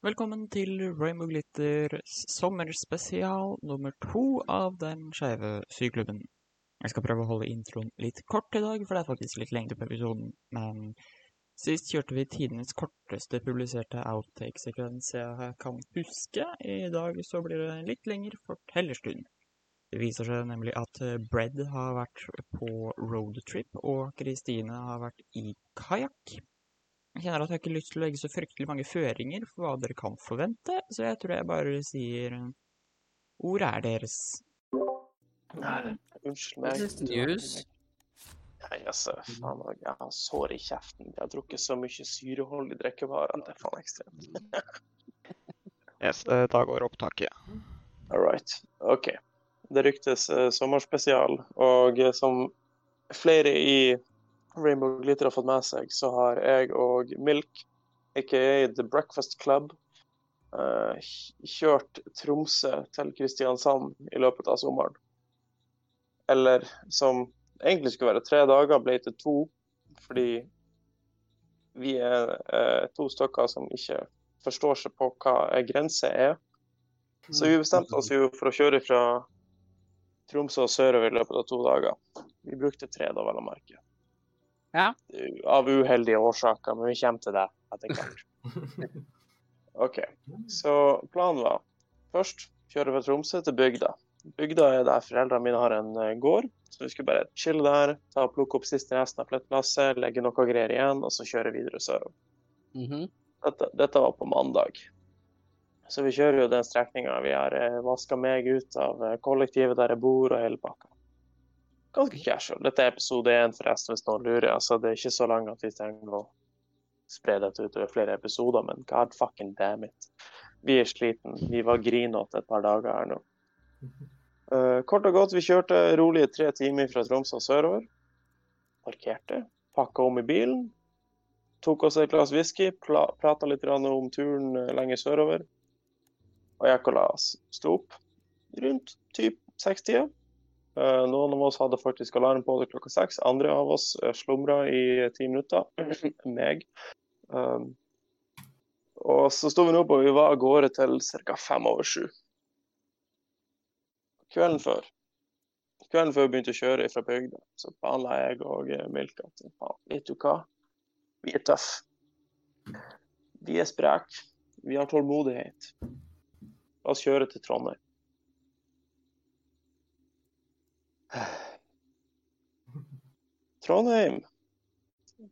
Velkommen til Rainbow Glitters sommerspesial nummer to av Den skeive syklubben. Jeg skal prøve å holde introen litt kort i dag, for det er faktisk litt lengde på episoden. Men sist kjørte vi tidenes korteste publiserte outtake-sekvens jeg kan huske. I dag så blir det litt lengre fortellerstund. Det viser seg nemlig at Bred har vært på roadtrip, og Kristine har vært i kajakk. Jeg kjenner at jeg har ikke lyst til å legge så fryktelig mange føringer for hva dere kan forvente, så jeg tror jeg bare sier ordet er deres. Nei, unnskyld meg. News. Nei, altså, faen, jeg har sår i kjeften. Jeg har drukket så mye syreholdig drikkevarer at det er faen ekstremt. Yes, eh, da går opptaket. All right. OK. Det ryktes eh, sommerspesial, og eh, som flere i Rainbow Glitter har fått med seg, så har jeg og Milk, aka The Breakfast Club, uh, kjørt Tromsø til Kristiansand i løpet av sommeren. Eller som egentlig skulle være tre dager, ble til to, fordi vi er uh, to stykker som ikke forstår seg på hva en grense er. Så vi bestemte oss jo for å kjøre fra Tromsø og sørover i løpet av to dager. Vi brukte tre, da, vel å merke. Ja. Av uheldige årsaker, men vi kommer til det etter hvert. OK. Så planen var først kjøre fra Tromsø til bygda. Bygda er der foreldrene mine har en eh, gård, så vi skulle bare chille der, ta og plukke opp siste resten av flyttlasset, legge noe greier igjen, og så kjøre videre sørover. Mhm. Dette, dette var på mandag. Så vi kjører jo den strekninga. Vi har eh, vaska meg ut av eh, kollektivet der jeg bor, og hele pakka. Ganske casual. Dette er episode én, forresten, hvis noen lurer. Altså, det er ikke så langt at vi trenger å spre dette utover flere episoder, men god fucking damn it. Vi er sliten. Vi var grinete et par dager her nå. Uh, kort og godt, vi kjørte rolige tre timer fra Tromsø sørover. Parkerte, pakka om i bilen. Tok oss et glass whisky, prata litt om turen eh, lenger sørover. Og jeg og la oss. Sto opp rundt typ sekstida. Eh, Noen av oss hadde faktisk alarm på det klokka seks. Andre av oss uh, slumra i ti minutter. Meg. Um, og så sto vi nå på, og vi var av gårde til ca. fem over sju. Kvelden før Kvelden før vi begynte å kjøre fra bygda, så planla jeg og Milka Milk at vet du hva, vi er tøffe. Vi er spreke. Vi har tålmodighet. La oss kjøre til Trondheim. Trondheim.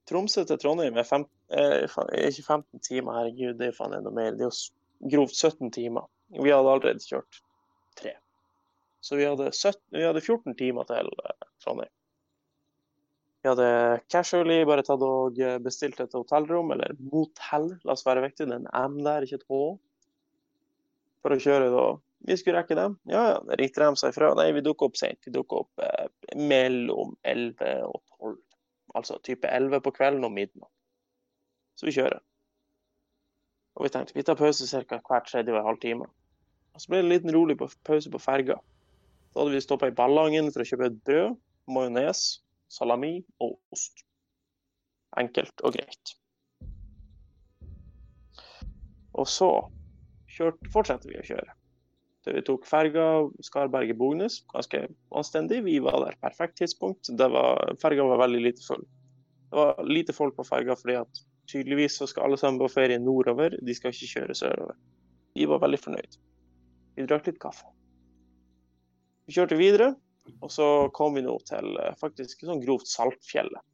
Tromsø til Trondheim er, fem, er ikke 15 timer, herregud, det er faen enda mer. Det er jo grovt 17 timer. Vi hadde allerede kjørt tre. Så vi hadde, 17, vi hadde 14 timer til eh, Trondheim. Vi hadde casually bare tatt og eh, bestilt et hotellrom, eller motell, la oss være viktig, det er en M der, ikke et H. For å kjøre da. Vi skulle rekke dem. Ja, ja, ringte de seg fra. Nei, vi dukker opp sent. Vi dukker opp eh, mellom 11 og 12. Altså type 11 på kvelden og midnatt. Så vi kjører. Og vi tenkte vi tar pause ca. hver tredje og en halv time. Og så ble det en liten rolig pause på ferga. Så hadde vi stoppa i Ballangen for å kjøpe et brød, majones, salami og ost. Enkelt og greit. Og så kjørte, fortsetter vi å kjøre. Vi tok ferga Skarberget-Bognes, ganske anstendig. Vi var der perfekt tidspunkt. Ferga var veldig lite full. Det var lite folk på ferga fordi at tydeligvis så skal alle sammen på ferie nordover. De skal ikke kjøre sørover. Vi var veldig fornøyd. Vi drakk litt kaffe. Vi kjørte videre, og så kom vi nå til eh, faktisk sånn grovt Saltfjellet.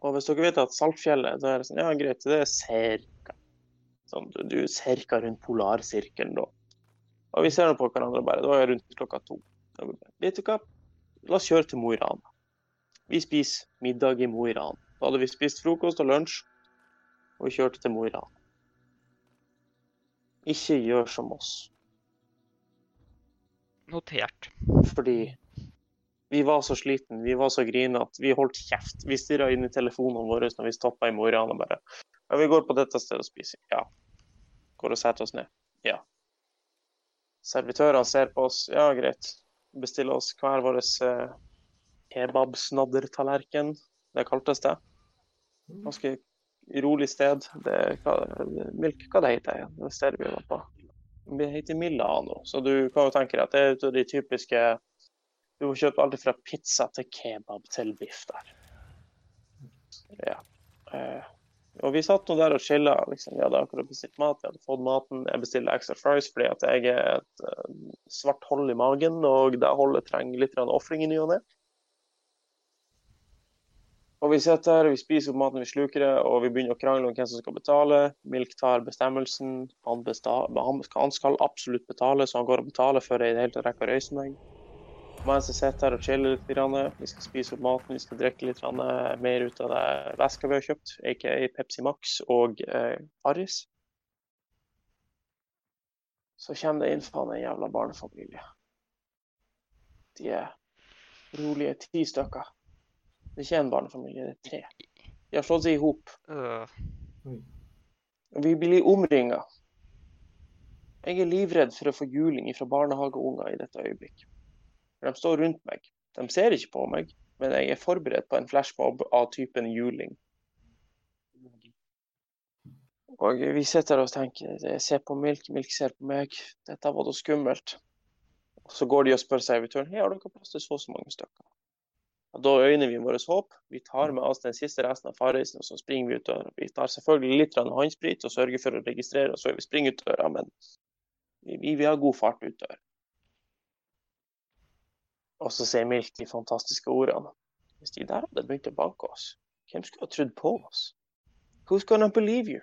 Og hvis dere vet at Saltfjellet, da er det sånn, ja greit, det er cirka. Sånn, du er cirka rundt polarsirkelen da. Og vi ser nå på hverandre bare. Det var rundt klokka to. Vet du hva? La oss kjøre til Mo i Rana. Vi spiser middag i Mo i Rana. Da hadde vi spist frokost og lunsj, og vi kjørte til Mo i Rana. Ikke gjør som oss, Notert. fordi vi var så sliten, vi var så grinete, vi holdt kjeft. Vi stirra inn i telefonene våre når vi stoppa i Mo i Rana bare. Ja, vi går på dette stedet og spiser. Ja. Går og setter oss ned. Ja. Servitørene ser på oss. Ja, greit. Bestiller oss hver vår eh, kebabsnaddertallerken. Det kaltes det. Ganske rolig sted. Det, hva, Milk, hva det heter det? Det stedet vi var på. Det heter Milano. Så du kan jo tenke deg at det er de typiske Du får kjøpt alt fra pizza til kebab til biff der. Ja. Eh, og vi satt nå der og chilla. Liksom. Vi hadde akkurat bestilt mat, vi hadde fått maten. Jeg bestilte extra fries fordi at jeg er et uh, svart hold i magen, og det holdet trenger litt ofring i ny og ne. Og vi sitter her, vi spiser opp maten, vi sluker det, og vi begynner å krangle om hvem som skal betale. Milk tar bestemmelsen. Han, besta han skal absolutt betale, så han går og betaler før jeg i det hele tatt rekker å røyse meg. Mens jeg sitter her og chiller litt, grann, vi skal spise opp maten, vi skal drikke litt grann, mer ut av det væska vi har kjøpt, aka Pepsi Max og eh, Aris. Så kommer det inn faen en jævla barnefamilie. De er rolige ti stykker. Det er ikke en barnefamilie, det er tre. De har slått seg i hop. Vi blir omringa. Jeg er livredd for å få juling fra barnehageunger i dette øyeblikk. For de står rundt meg. De ser ikke på meg, men jeg er forberedt på en flashmob av typen juling. Og vi sitter og tenker jeg ser på Milk, Milk ser på meg. Dette var da skummelt. Og så går de og spør servitøren hey, har dere plass til så og så mange stykker. Og Da øyner vi vårt håp. Vi tar med oss den siste resten av farreisen, og så springer vi ut døra. Vi tar selvfølgelig litt håndsprit og sørger for å registrere oss før vi springer ut døra, men vi, vi har god fart ut døra. Og så sier Milk de fantastiske ordene. Hvis de der hadde begynt å banke oss, hvem skulle ha trodd på oss? Who's gonna believe you?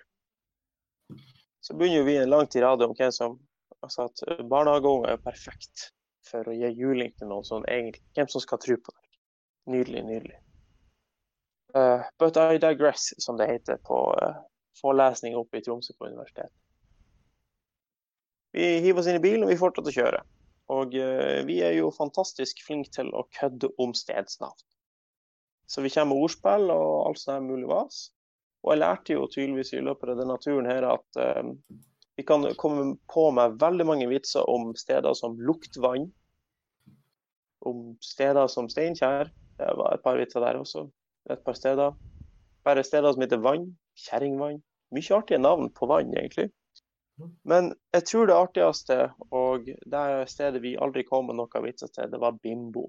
Så begynner vi en lang tirade om hvem som altså at barnehageunger er perfekt for å gi juling til noen som egentlig Hvem som skal tro på deg. Nydelig, nydelig. Uh, but I digress, som det heter på uh, forelesning oppe i Tromsø på universitetet. Vi hiver oss inn i bilen, og vi fortsetter å kjøre. Og uh, vi er jo fantastisk flinke til å kødde om stedsnavn. Så vi kommer med ordspill og alt sånt er mulig vas. Og jeg lærte jo tydeligvis i løpet av denne turen her at um, vi kan komme på med veldig mange vitser om steder som luktvann. Om steder som Steinkjer. Det var et par vitser der også. Et par steder. Bare steder som heter Vann. Kjerringvann. Mye artige navn på vann, egentlig. Men jeg tror det artigste, og det stedet vi aldri kom med noen vitser til, det var Bimbo.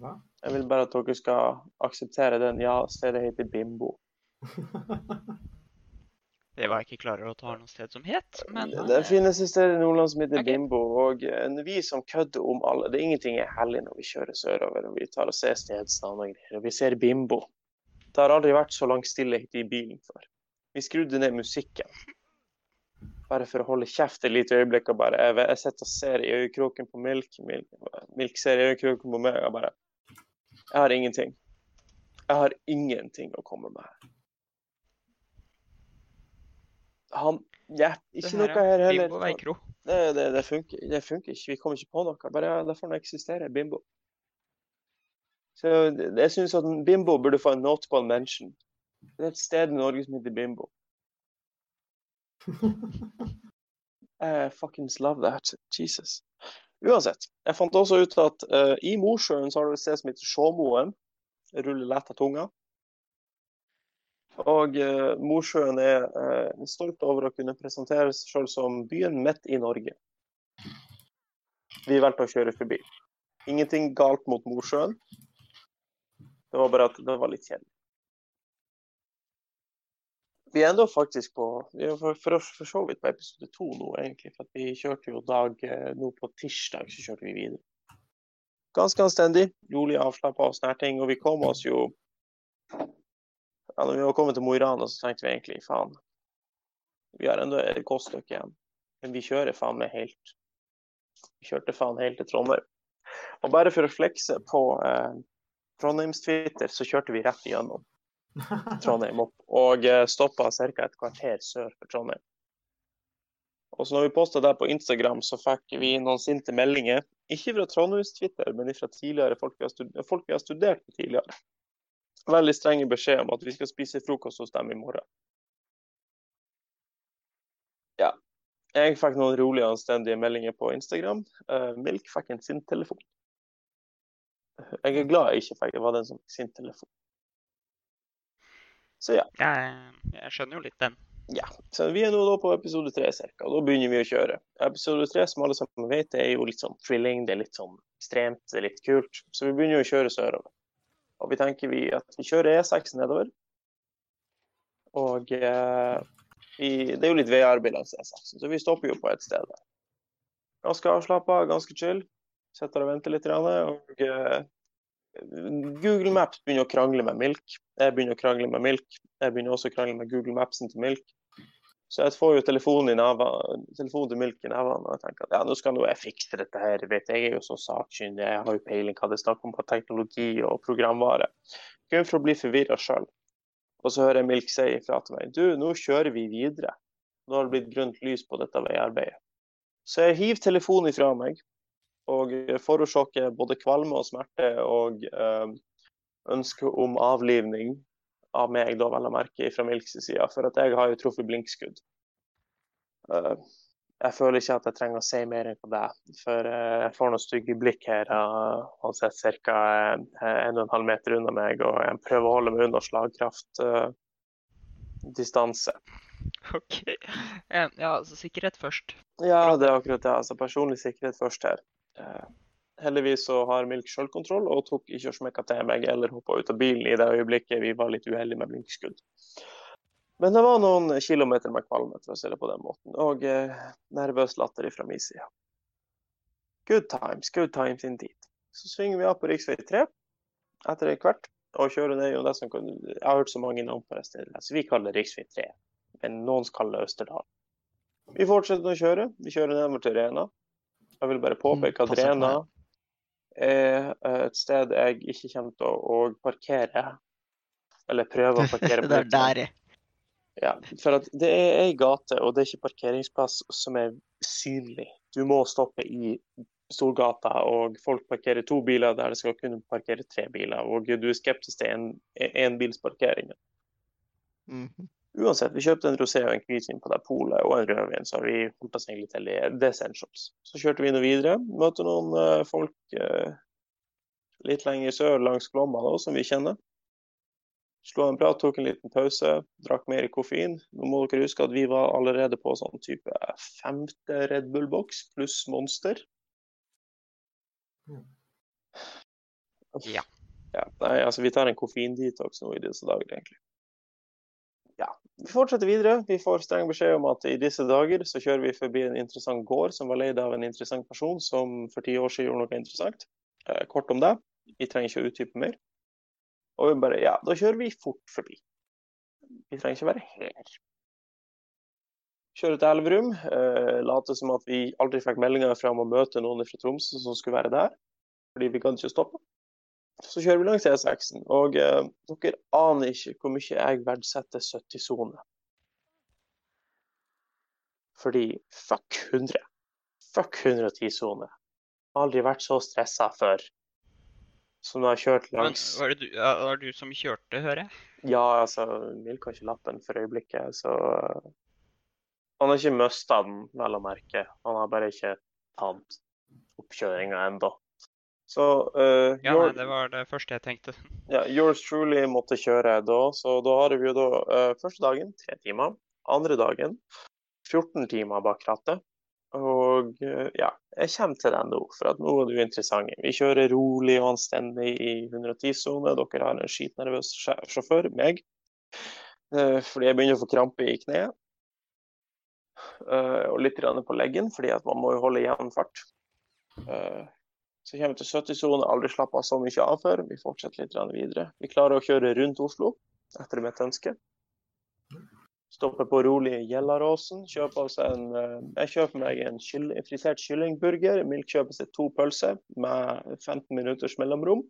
Hva? Jeg vil bare at dere skal akseptere den. Ja, stedet heter Bimbo. det var jeg ikke klar over at det har noe sted som het, men Det finnes et sted i Nordland som heter okay. Bimbo. Og eh, vi som kødder om alle Det er ingenting er hellig når vi kjører sørover og vi tar og ser stedsnavn og greier. Og vi ser Bimbo. Det har aldri vært så lang stillhet i bilen før. Vi skrudde ned musikken. Bare for å holde kjeft et lite øyeblikk og bare Jeg, jeg sitter og ser i øyekroken på Milk. Milk, Milk ser i øyekroken på meg og bare Jeg har ingenting. Jeg har ingenting å komme med her. Han Ja, ikke noe her heller. Bimbo Veikro. Det, det, det, funker, det funker ikke. Vi kommer ikke på noe. Bare ja, Derfor eksisterer, Bimbo. Så jeg syns at Bimbo burde få en notable mention. Det er et sted i Norge som heter Bimbo. I fuckings love that. Jesus. Uansett. Jeg fant også ut at uh, i Mosjøen så har du et sted som heter Sjåmoen. Ruller lett av tunga. Og uh, Mosjøen er uh, stolt over å kunne presentere seg selv som byen midt i Norge. Vi valgte å kjøre forbi. Ingenting galt mot Mosjøen. Det var bare at det var litt kjedelig. Vi enda faktisk på for, for, for så vidt på episode to nå, egentlig. For vi kjørte jo dag eh, nå på tirsdag, så kjørte vi videre. Ganske anstendig, rolig avslappa og ting. Og vi kom oss jo ja, når vi var kommet til Mo i Rana, så tenkte vi egentlig faen, vi har enda et godt igjen. Men vi kjører faen meg helt Vi kjørte faen helt til Trondheim. Og bare for å flekse på eh, Trondheims-Twitter, så kjørte vi rett igjennom Trondheim opp. Og eh, stoppa ca. et kvarter sør for Trondheim. Og så når vi posta det på Instagram, så fikk vi noen sinte meldinger. Ikke fra Trondheims-Twitter, men fra tidligere folk vi studert, folk vi har studert med tidligere veldig strenge beskjed om at vi skal spise frokost hos dem i morgen. Ja. Jeg fikk noen rolige og anstendige meldinger på Instagram. Uh, Milk fikk en sint telefon. Jeg er glad jeg ikke fikk det var den som fikk sint telefon. Så ja. Jeg, jeg skjønner jo litt den. Ja, så vi er nå da på episode tre og da begynner vi å kjøre. Episode tre, som alle sammen vet, er jo litt sånn thrilling, det er litt sånn ekstremt, det er litt kult. Så vi begynner jo å kjøre sørover. Og vi tenker vi at vi kjører E6 nedover. Og eh, vi, det er jo litt veiarbeid langs E6, så vi stopper jo på et sted der. Ganske avslappa, ganske chill. Sitter og venter litt, og eh, Google Maps begynner å krangle med Milk. Jeg begynner å krangle med Milk. Jeg begynner også å krangle med Google Mapsen til Milk. Så jeg får jo telefonen, i neven, telefonen til Milk i nevene og jeg tenker at ja, nå skal jeg fikse dette her. Vet, jeg er jo så sakkyndig, jeg har jo peiling hva det er snakk om på teknologi og programvare. Kun for å bli forvirra sjøl. Og så hører jeg Milk si ifra til meg du, nå kjører vi videre. Nå har det blitt grønt lys på dette veiarbeidet. Så jeg hiver telefonen ifra meg og forårsaker både kvalme og smerte og øh, ønske om avlivning av meg, da vel å merke, fra Milks side. For at jeg har jo truffet blinkskudd. Uh, jeg føler ikke at jeg trenger å si mer enn det, for uh, jeg får noen stygge blikk her. Han sitter ca. 1,5 meter unna meg, og jeg prøver å holde meg unna slagkraftdistanse. OK. Ja, altså sikkerhet først. Ja, det er akkurat det. Altså personlig sikkerhet først her. Heldigvis så har Milk selvkontroll og tok ikke og smekka til meg eller hoppa ut av bilen i det øyeblikket vi var litt uheldige med blinkskudd. Men det var noen kilometer med kvalme, for å si det på den måten, og eh, nervøs latter fra min side. Good times, good times indeed. Så svinger vi av på rv. 3 etter hvert og kjører ned jo det som kan Jeg har hørt så mange navn på det stedet, så vi kaller det rv. 3. Men noen kaller det Østerdal. Vi fortsetter å kjøre. Vi kjører nedover til Rena. Jeg vil bare påpeke at Rena er et sted jeg ikke kommer til å parkere. Eller prøve å parkere. det er der, ja. For at det er ei gate, og det er ikke parkeringsplass som er synlig. Du må stoppe i Storgata, og folk parkerer to biler der det skal kunne parkere tre biler. Og du er skeptisk til enbilsparkeringen. En mm -hmm. Uansett, vi kjøpte en rosé og en hvitvin på det polet, og en rødvin, så vi holdt oss egentlig til the essentials. Så kjørte vi nå videre. Møtte noen uh, folk uh, litt lenger sør langs Glomma da, som vi kjenner. Slo en prat, tok en liten pause, drakk mer koffein. Nå må dere huske at vi var allerede på sånn type femte Red Bull-boks pluss Monster. Ja. ja. Nei, altså vi tar en koffeindetox nå i disse dager, egentlig. Vi fortsetter videre. Vi får streng beskjed om at i disse dager så kjører vi forbi en interessant gård som var leid av en interessant person som for ti år siden gjorde noe interessant. Eh, kort om det. Vi trenger ikke å utdype mer. Og vi bare Ja, da kjører vi fort forbi. Vi trenger ikke være her. Kjører til Elverum. Eh, later som at vi aldri fikk meldinger fra om å møte noen fra Tromsø som skulle være der. Fordi vi kan ikke stoppe. Så kjører vi langs E6-en, og eh, dere aner ikke hvor mye jeg verdsetter 70-sone. Fordi fuck 100. Fuck 110-sone. Aldri vært så stressa før som når jeg har kjørt langs Men var det du, var det du som kjørte, hører jeg? Ja, altså, Milk har ikke lappen for øyeblikket, så Han har ikke mista den, vel å merke. Han har bare ikke tatt oppkjøringa ennå. Så uh, Ja, nei, det var det første jeg tenkte. Ja, Yours Truly måtte kjøre da, så da har vi jo da uh, første dagen tre timer. Andre dagen 14 timer bak rattet. Og uh, ja, jeg kommer til den nå, for at nå er jo interessant. Vi kjører rolig og anstendig i 110-sone. Dere har en skitnervøs sjåfør, meg. fordi jeg begynner å få krampe i kneet. og litt på leggen, fordi at man må jo holde jevn fart. Så kommer vi til 70-sone, aldri slapp av så mye av før. Vi fortsetter litt videre. Vi klarer å kjøre rundt Oslo etter mitt ønske. Stopper på rolig Gjellaråsen. Kjøper oss en, jeg kjøper meg en frisert kyllingburger. Milk kjøper seg to pølser med 15 minutters mellomrom.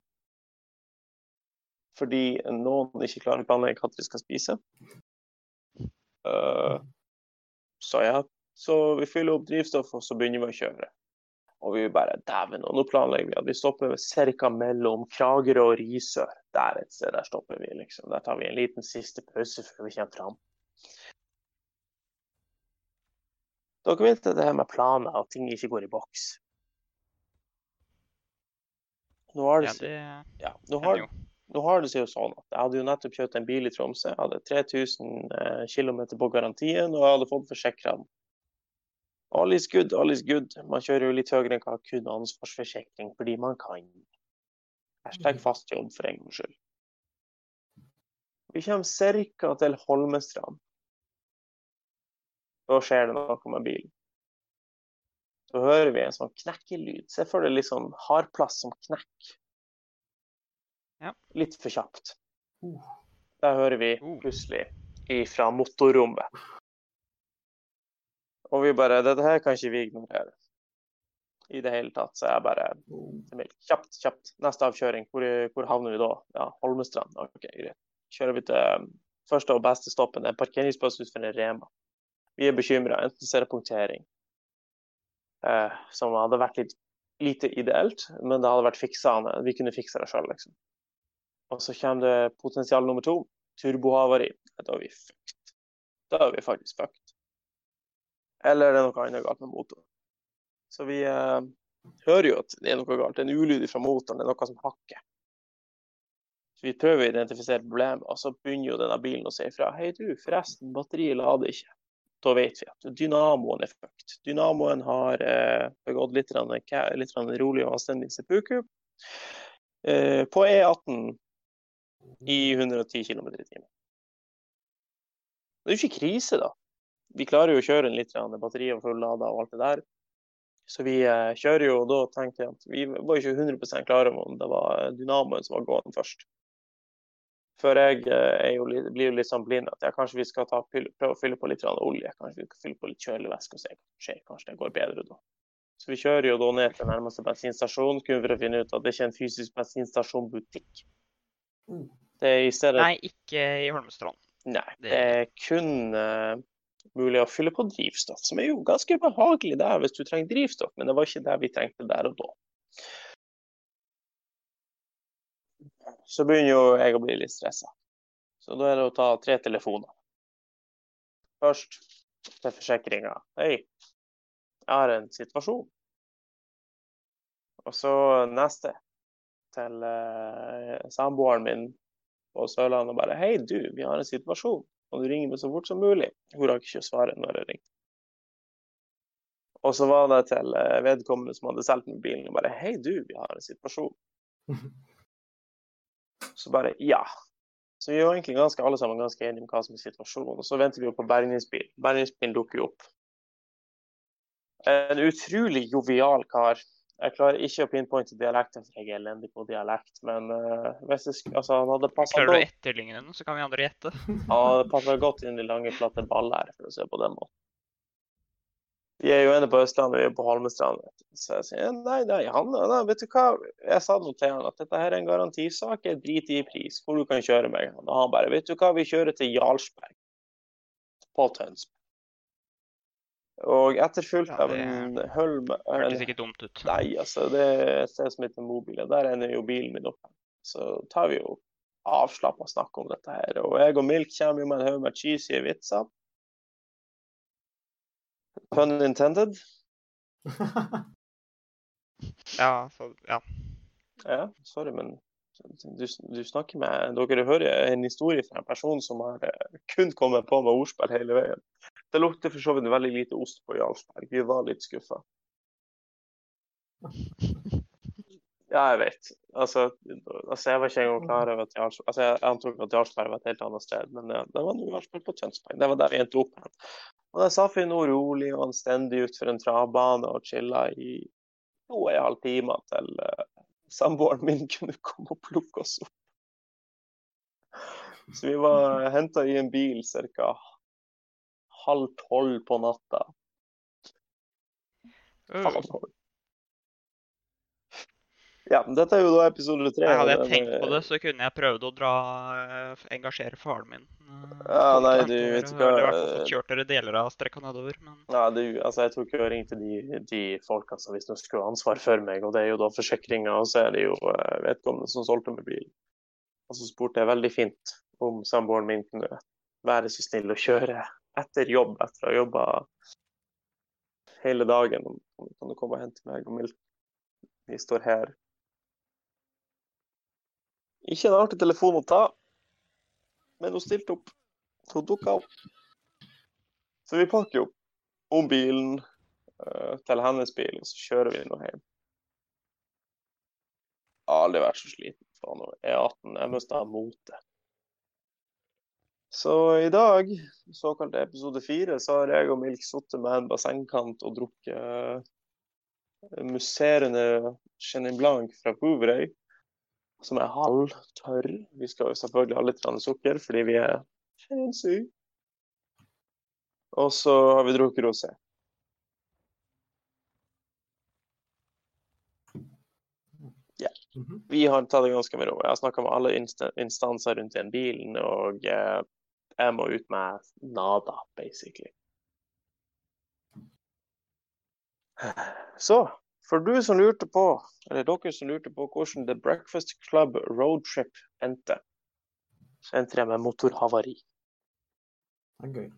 Fordi noen ikke klarer å planlegge hva de skal spise. Uh, så ja, så vi fyller opp drivstoff, og så begynner vi å kjøre. Og vi bare Dæven, og nå planlegger vi at vi stopper ca. mellom Kragerø og Risør. Der et sted, der stopper vi, liksom. Der tar vi en liten siste pause før vi kommer fram. Dere vet det her med planer, at ting ikke går i boks. Nå har det, Ja, det ja, nå har, nå har det seg jo sånn at jeg hadde jo nettopp kjøpt en bil i Tromsø. Jeg hadde 3000 eh, km på garantien, og jeg hadde fått forsikra den. All is good, all is good. Man kjører jo litt høyere enn hva kun ansvarsforsikring fordi man kan. Hashtag fast jobb for en gangs skyld. Vi kommer ca. til Holmestrand. Da skjer det noe med bilen. Så hører vi en sånn knekkelyd. Se for deg litt sånn hardplass som knekk. Ja. Litt for kjapt. Uh. Der hører vi Uh. plutselig ifra motorrommet. Og vi bare Dette her kan ikke vi ignorere. I det hele tatt. Så jeg bare. Kjapt, kjapt. Neste avkjøring. Hvor, hvor havner vi da? Ja, Holmestrand. OK, greit. Kjører vi til um, første og beste stoppen. En parkeringsplass utenfor en Rema. Vi er bekymra. Enten så er det punktering, eh, som hadde vært litt lite ideelt, men det hadde vært fiksende. Vi kunne fiksa det sjøl, liksom. Og så kommer det potensial nummer to. Turbohavari. Da er vi fucked. Da er vi faktisk fucked. Eller det er noe annet galt med motoren. Så vi eh, hører jo at det er noe galt. Det er en ulyd fra motoren. Det er noe som hakker. Så vi prøver å identifisere problemet, og så begynner jo denne bilen å si ifra. Hei, du, forresten, batteriet lader ikke. Da vet vi at dynamoen er fucked. Dynamoen har eh, begått litt, rann, litt rann rolig og anstendig sepuku. Eh, på E18 i 110 km i timen. Det er jo ikke krise, da. Vi klarer jo å kjøre en litt, var fullada og alt det der. Så vi eh, kjører jo, og da tenkte jeg at vi var ikke 100 klare om det var dynamoen som var gående først. For jeg eh, er jo litt, blir jo litt sånn blind at jeg, kanskje vi skal ta, prøve å fylle på litt olje. Kanskje vi skal fylle på litt kjølevæske og se hva skjer. Kanskje det går bedre da. Så vi kjører jo da ned til nærmeste bensinstasjon kun for å finne ut at det ikke er en fysisk bensinstasjonbutikk. Mm. Det er i stedet Nei, ikke i Holmestrand. Nei, Det- det er kun eh, mulig å fylle på drivstoff, som er jo ganske behagelig der hvis du trenger drivstoff, men det var ikke det vi trengte der og da. Så begynner jo jeg å bli litt stressa. Så da er det å ta tre telefoner. Først til forsikringa. Hei, jeg har en situasjon. Og så neste til eh, samboeren min på Sørlandet og bare Hei, du, vi har en situasjon. Og du ringer meg så fort som mulig. Hun rakk ikke å svare når jeg ringte. Og så var det til eh, vedkommende som hadde solgt meg bilen og bare Hei, du, vi har en situasjon. Så bare ja. Så vi var egentlig ganske alle sammen ganske enige om hva som er situasjonen. Og så venter vi jo på bergingsbil. Bergingsbilen dukker jo opp. En utrolig jovial kar. Jeg klarer ikke å pinpointe dialekten, for jeg er elendig på dialekt. Men uh, hvis det, altså, han hadde passa Klarer du å godt, etterligne den, så kan vi andre gjette. ja, det passer godt inn i lange, flate baller, for å se på den måten. Vi er jo inne på Østlandet, vi er på Holmestrand. Så jeg sier nei, nei, han, nei, vet du hva. Jeg sa nå til han at dette her er en garantisak, jeg driter i pris, hvor du kan kjøre meg. Og han bare, vet du hva, vi kjører til Jarlsberg. På Tønsberg. Og etterfulgt Ja, av det en Hølm Hørtes ikke dumt ut. Nei, altså, det er et sted som heter Mobile. Der ender jo bilen min opp. Så tar vi jo avslappa snakk om dette her. Og jeg og Milk kommer jo med en haug med cheesy vitser. Pun intended. Ja, så, ja. Ja, sorry, men du, du snakker med Dere hører en historie fra en person som har eh, kun kommet på med ordspill hele veien. Det lukter for så vidt veldig lite ost på Jarlsberg. Vi var litt skuffa. Ja, jeg vet. Altså, altså jeg var ikke engang klar over at Jarlsberg altså, Jeg antok at Jarlsberg var et helt annet sted, men ja, det var nå Jarlsberg på Tønsberg. Det var der vi endte opp. Her. Og der satt vi nå rolig og anstendig utfor en travbane og chilla i to og en halv time til uh, samboeren min kunne komme og plukke oss opp. Så vi var henta i en bil ca. halv tolv på natta. Uh, Halv tolv. Ja, dette er jo da episode tre. Nei, hadde jeg tenkt på det, så kunne jeg prøvd å dra eh, engasjere faren min. eh, Ja, nei, du, vet ikke hva, kjørt dere deler av strekka nedover. Men Ja, du, altså, jeg tok jo og ringte de, de folka som de skulle ha ansvar for meg, og det er jo da forsikringa, og så er det jo eh, vedkommende som solgte meg bilen. Og så spurte jeg veldig fint om samboeren min kunne være så snill å kjøre etter jobb, etter å ha jobba hele dagen. Om du kan komme og hente meg og Milk. Vi står her Ikke en artig telefon å ta, men hun stilte opp. Hun dukka opp. Så vi pakker jo om bilen eh, til hennes bil, og så kjører vi nå hjem. Aldri vært så sliten. Faen, nå. E18, jeg mista motet. Så i dag, såkalt episode fire, så har jeg og Milk sittet med en bassengkant og drukket eh, musserende Chenin Blanc fra Bouvrey, som er halvtørr. Vi skal jo selvfølgelig ha litt sukker, fordi vi er fancy. Og så har vi drukket rosé. Mhm. Vi har tatt det ganske med ro. Jeg har snakka med alle instanser rundt den bilen, og eh, jeg må ut med nada, basically. Så for du som lurte på, eller dere som lurte på hvordan The Breakfast Club roadtrip endte, så endte jeg med motorhavari. Det er gøy.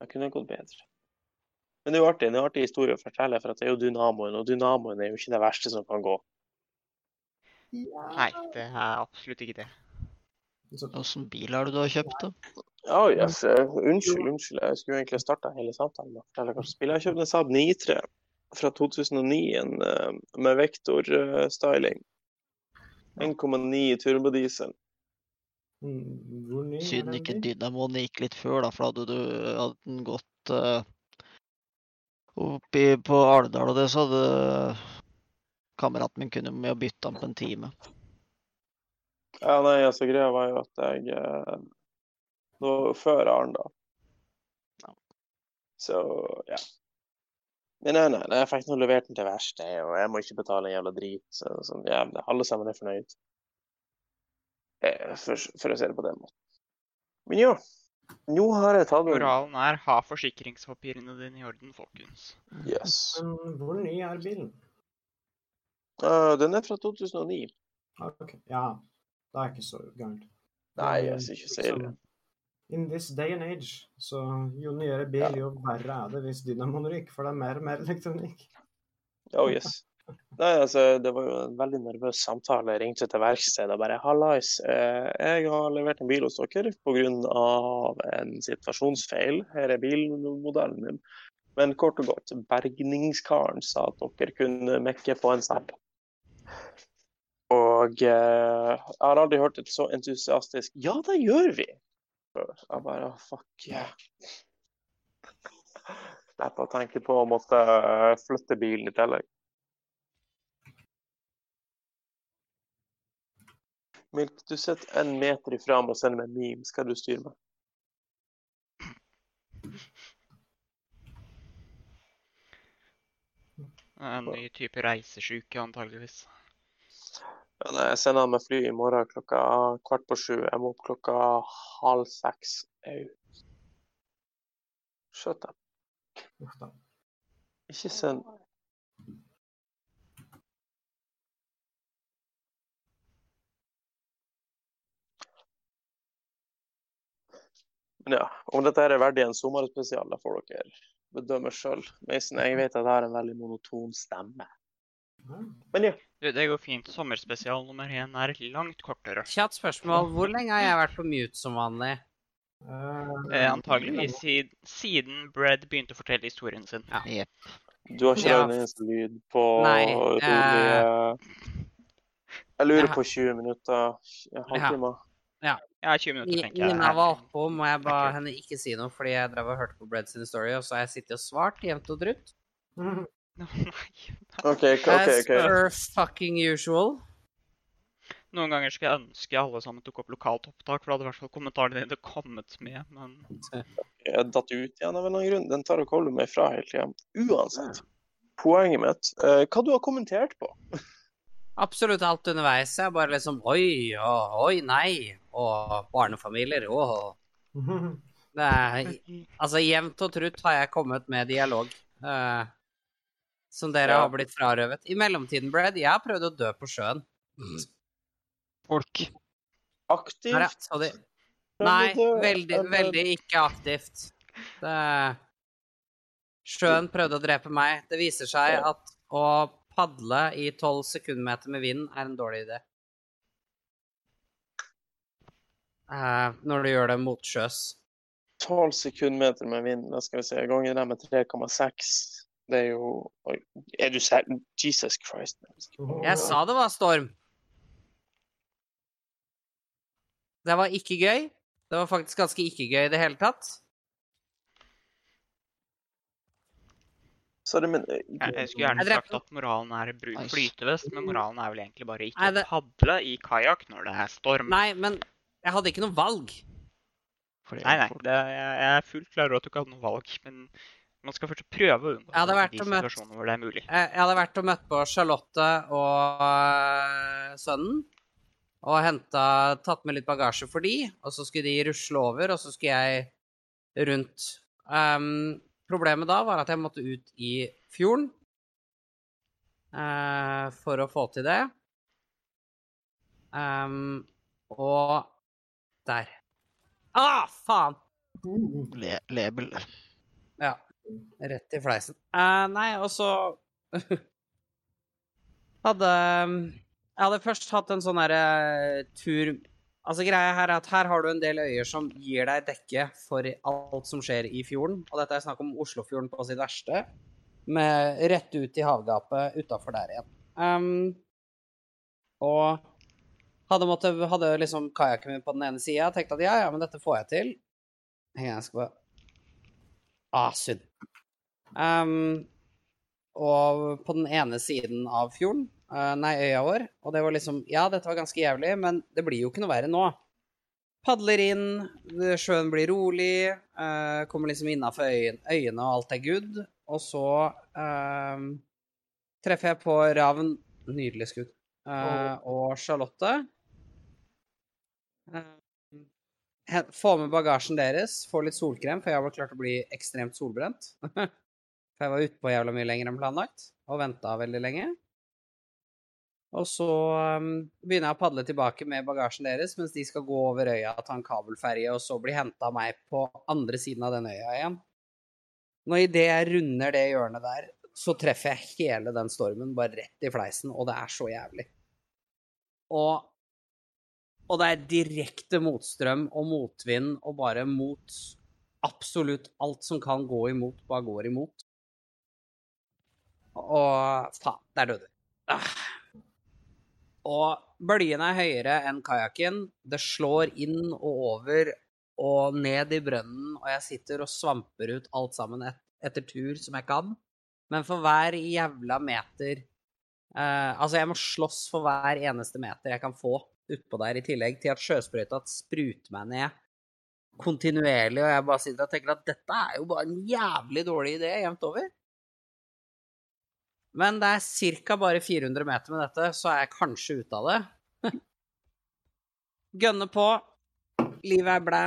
Det kunne gått bedre. Men det er jo artig, det er en artig historie å fortelle, for at det er jo dynamoen, og dynamoen er jo ikke det verste som kan gå. Nei, det er absolutt ikke det. Så, Åssen bil har du da kjøpt, da? Ja, yes. eh, Unnskyld, unnskyld. Jeg skulle egentlig starta hele samtalen med å fortelle hva jeg har kjøpt. En Saab 93 fra 2009 en, eh, med Vektor-styling. 1,9 turbodiesel. diesel er Siden ikke dynamoen gikk litt før, da, for hadde du hadde den gått uh, oppi på Alvdal og det, så hadde kameraten min kunne med å bytte den på en time. Ja, nei, altså greia var jo at jeg eh, Det var jo før Arendal. Ja. Så, ja. Men nei, nei, nei, jeg fikk nå levert den til verksted, og jeg må ikke betale en jævla drit. Så, så ja, alle sammen er fornøyd. Eh, For, for å se det på den måten. Men ja. Nå har jeg tatt Moralen er ha forsikringspapirene dine i orden, folkens. Yes. Men hvor ny er bilen? Uh, den er fra 2009. Okay. ok, Ja, det er ikke så gærent. Nei, jeg syns ikke så liksom- In this day and age, så jo nyere bil, Ja. jo verre er det hvis dynamoen ryker, for det er mer og mer elektronikk. Oh yes. Nei, altså, det var jo en veldig nervøs samtale. Jeg ringte til verkstedet og bare Hallais, eh, jeg har levert en bil hos dere pga. en situasjonsfeil. Her er bilmodellen min. Men kort og godt, bergningskaren sa at dere kunne mekke på en Saab. Og eh, jeg har aldri hørt et så entusiastisk Ja, det gjør vi! Jeg bare fuck yeah. Slapp å tenke på å måtte eh, flytte bilen i tillegg. Milk, du sitter en meter ifra meg og sender meg meme. Skal du styre meg? En ny type reisesjuke, antageligvis. Jeg sender med fly i morgen klokka kvart på sju. Jeg må opp klokka halv seks. Au. Uff da. Ikke send Men ja, om dette er verdig en sommerspesial, da får dere bedømme sjøl. Mason, jeg vet at jeg har en veldig monoton stemme. Men ja. Du, det går fint. Sommerspesial nummer én er langt kortere. Kjapt spørsmål. Hvor lenge har jeg vært på mute som vanlig? Eh, Eh, antageligvis siden, siden Bredd begynte å fortelle historien sin. Ja. Yep. Du har ikke Ja. en eneste lyd på Nei, uh... Jeg lurer på 20 minutter. En halvtime. Ja, 20 minutter, tenker jeg. Nina var oppe, og jeg ba henne ikke si noe fordi jeg drev og hørte på Brad sin story, og så har jeg sittet og svart jevnt og trutt. Nei. OK, OK. As ok. per fucking usual. Noen ganger skulle jeg ønske alle sammen tok opp lokalt opptak, for da hadde i hvert fall kommentarene dine kommet med, men Jeg datt ut igjen av en eller annen grunn. Den tar og holder meg fra hele tida. Uansett. Poenget mitt uh, Hva du har kommentert på? Absolutt alt underveis. Jeg bare liksom Oi, og oi, nei. Og barnefamilier. Mhm. Det er Altså, jevnt og trutt har jeg kommet med dialog. eh, som dere Ja. har blitt frarøvet. I mellomtiden, Brad, jeg har prøvd å dø på sjøen. Folk. Aktivt? Nei, ja. De, nei, veldig, veldig ikke aktivt. Det, sjøen prøvde å drepe meg. Det viser seg at å padle i 12 sekundmeter med vind er en dårlig idé. Uh, når du gjør det motsjøs. 12 sekundmeter med vind, da skal vi se. Ganger det med 3,6. Det er jo Oi, er du sær... Jesus Christ. Jeg sa det var storm. Det var ikke gøy. Det var faktisk ganske ikke gøy i det hele tatt. Sorry, men Jeg, jeg skulle gjerne Jeg sagt at moralen er bruk flytevest, men moralen er vel egentlig bare ikke Nei, det- padle i kajakk når det er storm. Nei, men jeg hadde ikke noe valg. Fordi Nei, nei. Det, jeg, jeg er fullt klar over at du ikke hadde noe valg, men man skal først prøve å unngå de situasjonene hvor det er mulig. Jeg, jeg hadde vært og møtt på Charlotte og øh, sønnen. Og henta Tatt med litt bagasje for de, og så skulle de rusle over, og så skulle jeg rundt. Um, problemet da var at jeg måtte ut i fjorden uh, for å få til det. Um, og der. Ah, faen! Le, label. Ja. Rett i fleisen. Uh, nei, og så hadde Jeg hadde først hatt en sånn derre tur Altså, greia her er at her har du en del øyer som gir deg dekke for alt som skjer i fjorden. Og dette er snakk om Oslofjorden på sitt verste, med rett ut i havgapet utafor der igjen. Um, og hadde, måtte, hadde liksom kajakken min på den ene sida, tenkte at ja, ja, men dette får jeg til. Jeg skal bare Ah, synd. Um, og på den ene siden av fjorden, uh, nei, øya vår, og det var liksom Ja, dette var ganske jævlig, men det blir jo ikke noe verre nå. Padler inn, sjøen blir rolig, uh, kommer liksom innafor øyene, øyene, og alt er good. Og så uh, treffer jeg på Ravn, nydelig skudd, og Charlotte. Få med bagasjen deres, få litt solkrem, for jeg var klart å bli ekstremt solbrent. For jeg var ute på jævla mye lenger enn planlagt, og venta veldig lenge. Og så um, begynner jeg å padle tilbake med bagasjen deres, mens de skal gå over øya og ta en kabelferje, og så bli henta av meg på andre siden av den øya igjen. Når idet jeg runder det hjørnet der, så treffer jeg hele den stormen bare rett i fleisen, og det er så jævlig. Og, og det er direkte motstrøm og motvind og bare mot absolutt alt som kan gå imot, bare går imot. Og faen, der døde vi. Ah. Og bølgene er høyere enn kajakken. Det slår inn og over og ned i brønnen, og jeg sitter og svamper ut alt sammen et, etter tur som jeg kan. Men for hver jævla meter eh, Altså, jeg må slåss for hver eneste meter jeg kan få utpå der, i tillegg til at sjøsprøyta spruter meg ned kontinuerlig, og jeg bare sitter og tenker at dette er jo bare en jævlig dårlig idé jevnt over. Men det er ca. bare 400 meter med dette, så er jeg kanskje ute av det. Gønne på. Livet er blæ.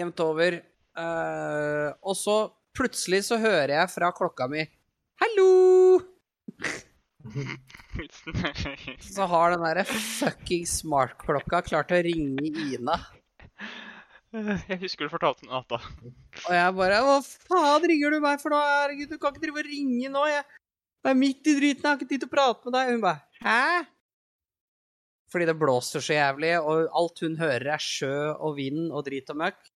Jevnt over. Uh, og så plutselig så hører jeg fra klokka mi Hallo! Så har den derre fucking smartklokka klart å ringe Ina. Jeg husker du fortalte noe annet da. Og jeg bare Hva faen ringer du meg for nå? Herregud, du kan ikke drive og ringe nå. Jeg jeg er midt i driten, jeg har ikke tid til å prate med deg. Hun bare Hæ? Fordi det blåser så jævlig, og alt hun hører er sjø og vind og drit og møkk.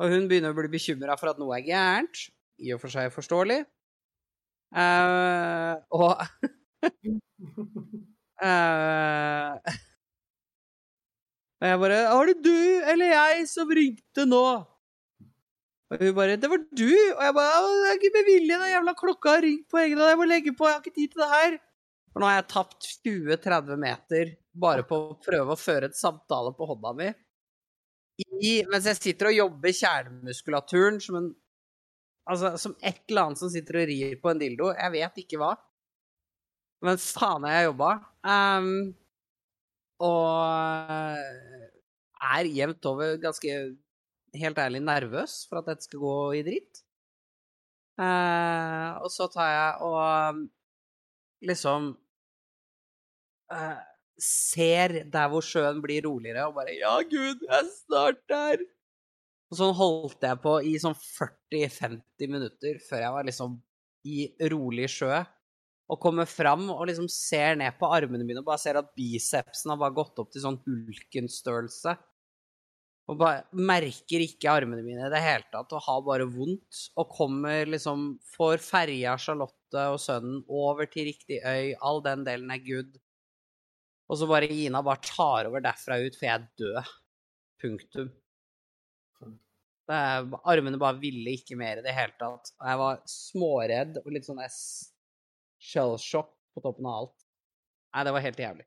Og hun begynner å bli bekymra for at noe er gærent. I og for seg forståelig. Uh, og Eh, Og jeg bare 'Var det du eller jeg som ringte nå?' Og hun bare 'Det var du.' Og jeg bare 'Det er ikke med vilje, den jævla klokka har ringt på egen hånd. Jeg må legge på, jeg har ikke tid til det her'. For nå har jeg tapt 20-30 meter bare på å prøve å føre et samtale på hånda mi. I, mens jeg sitter og jobber kjernemuskulaturen som en Altså, som et eller annet som sitter og rir på en dildo. Jeg vet ikke hva. Men faen jeg jobba. Um, og er jevnt over ganske, helt ærlig, nervøs for at dette skal gå i dritt. Uh, og så tar jeg og liksom uh, ser der hvor sjøen blir roligere, og bare Ja, gud, jeg er snart der! Og sånn holdt jeg på i sånn 40-50 minutter før jeg var liksom i rolig sjø og kommer fram og liksom ser ned på armene mine og bare ser at bicepsen har bare gått opp til sånn hulkenstørrelse. Og bare merker ikke armene mine i det hele tatt, og har bare vondt. Og kommer liksom Får ferja Charlotte og sønnen over til riktig øy, all den delen er good. Og så bare Gina bare tar over derfra ut, for jeg er død. Punktum. Er, armene bare ville ikke mer i det hele tatt. Og jeg var småredd og litt sånn s- shell-shock på toppen av alt. Nei, det var helt jævlig.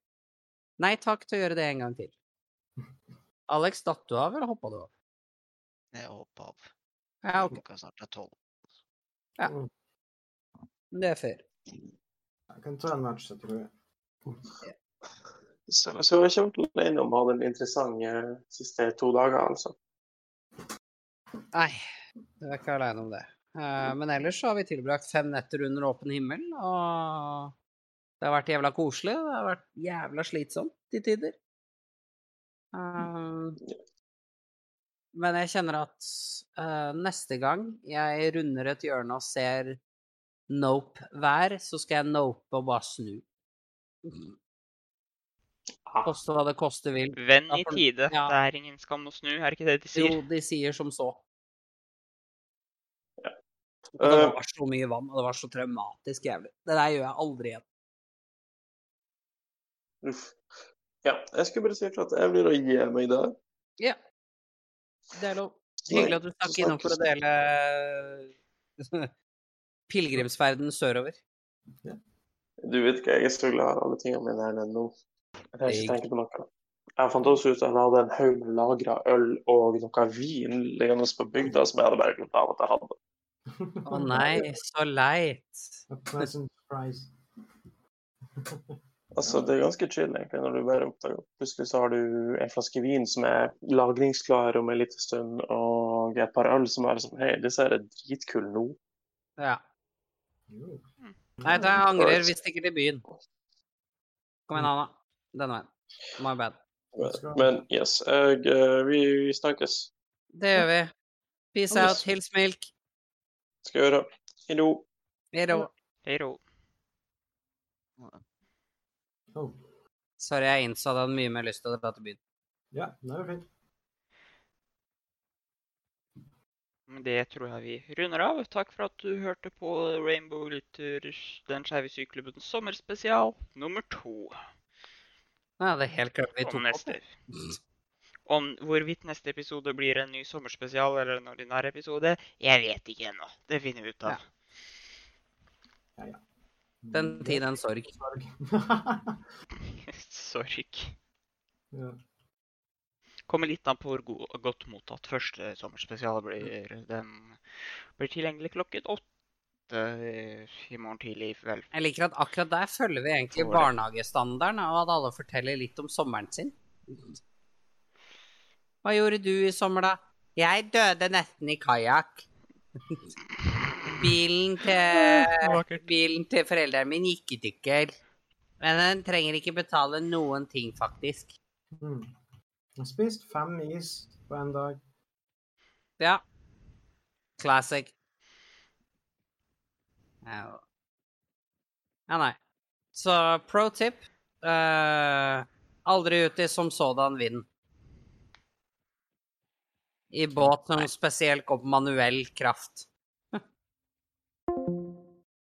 Nei takk til å gjøre det en gang til. Alex, datt du av, eller hoppa du av? Jeg hoppa av. Ja, OK. Klokka snart er tolv. Ja. Det er fair. Jeg kan ta en match, jeg tror jeg. Så, så jeg har til å innom om å ha den interessante siste to dager, altså. Nei, du er ikke aleine om det. Eh, men ellers så har vi tilbrakt fem netter under åpen himmel, og det har vært jævla koselig. Det har vært jævla slitsomt til tider. Eh, men jeg kjenner at eh, neste gang jeg runder et hjørne og ser Nope hver, så skal jeg nope og bare snu. Ah, Koste hva det koste vil. Venn i tide. ja. Det er ingen skam å snu, er det ikke det de sier? Jo, de sier som så. Ja. Og det Eh, var så mye vann, og det var så traumatisk jævlig. Det der gjør jeg aldri igjen. uff. Ja, jeg skulle bare si at jeg blir å gi meg der. Ja. Det er lov. Hyggelig at du stakk innom for å dele pilegrimsferden sørover. Du vet ikke, jeg er så glad i alle tingene mine her nede nå. Jeg trenger ikke tenke på noe. Jeg fant også ut at jeg hadde en haug med lagra øl og noe vin liggende på bygda som jeg hadde bare glemt av at jeg hadde. Å nei, så leit. Altså, Det er ganske chill egentlig når du bare oppdager at plutselig så har du en flaske vin som er lagringsklar om en liten stund, og et par øl som er sånn Hei, disse er dritkule nå. Ja. Nei, jeg angrer. Vi stikker til byen. Kom igjen, Anna. Denne veien. My bad. Men yes, jeg, eh, vi, vi snakkes. Det gjør vi. Peace out. Hils Milk. Skal gjøre. Hallo. Hei då. Hei ro. Oh. Sorry, jeg innså at jeg hadde mye mer lyst til å dra til byen. Ja, det er fint. Det tror jeg vi runder av. Takk for at du hørte på Rainbow Litters, Den skeive syklubben sommerspesial nummer to. Ja, det er helt klart vi tok opp. Om hvorvidt neste episode blir en ny sommerspesial eller en ordinær episode, jeg vet ikke ennå. Det finner vi ut av. Den tid, den sorg. Sorg. Sorg. ja. Kommer litt an på hvor go godt mottatt første sommerspesial blir. Den blir tilgjengelig klokken åtte i morgen tidlig. Vel, Jeg liker at akkurat der følger vi egentlig barnehagestandarden, og at alle forteller litt om sommeren sin. Hva gjorde du i sommer, da? Jeg døde nesten i kajakk. Bilen til Bilen til foreldrene mine gikk i stykker. Men den trenger ikke betale noen ting, faktisk. Mm. Jeg har spist fem is på en dag. Ja. Classic. Ja, ja nei. Så pro tip uh, Aldri uti som sådan vind. I båt som spesielt går på manuell kraft.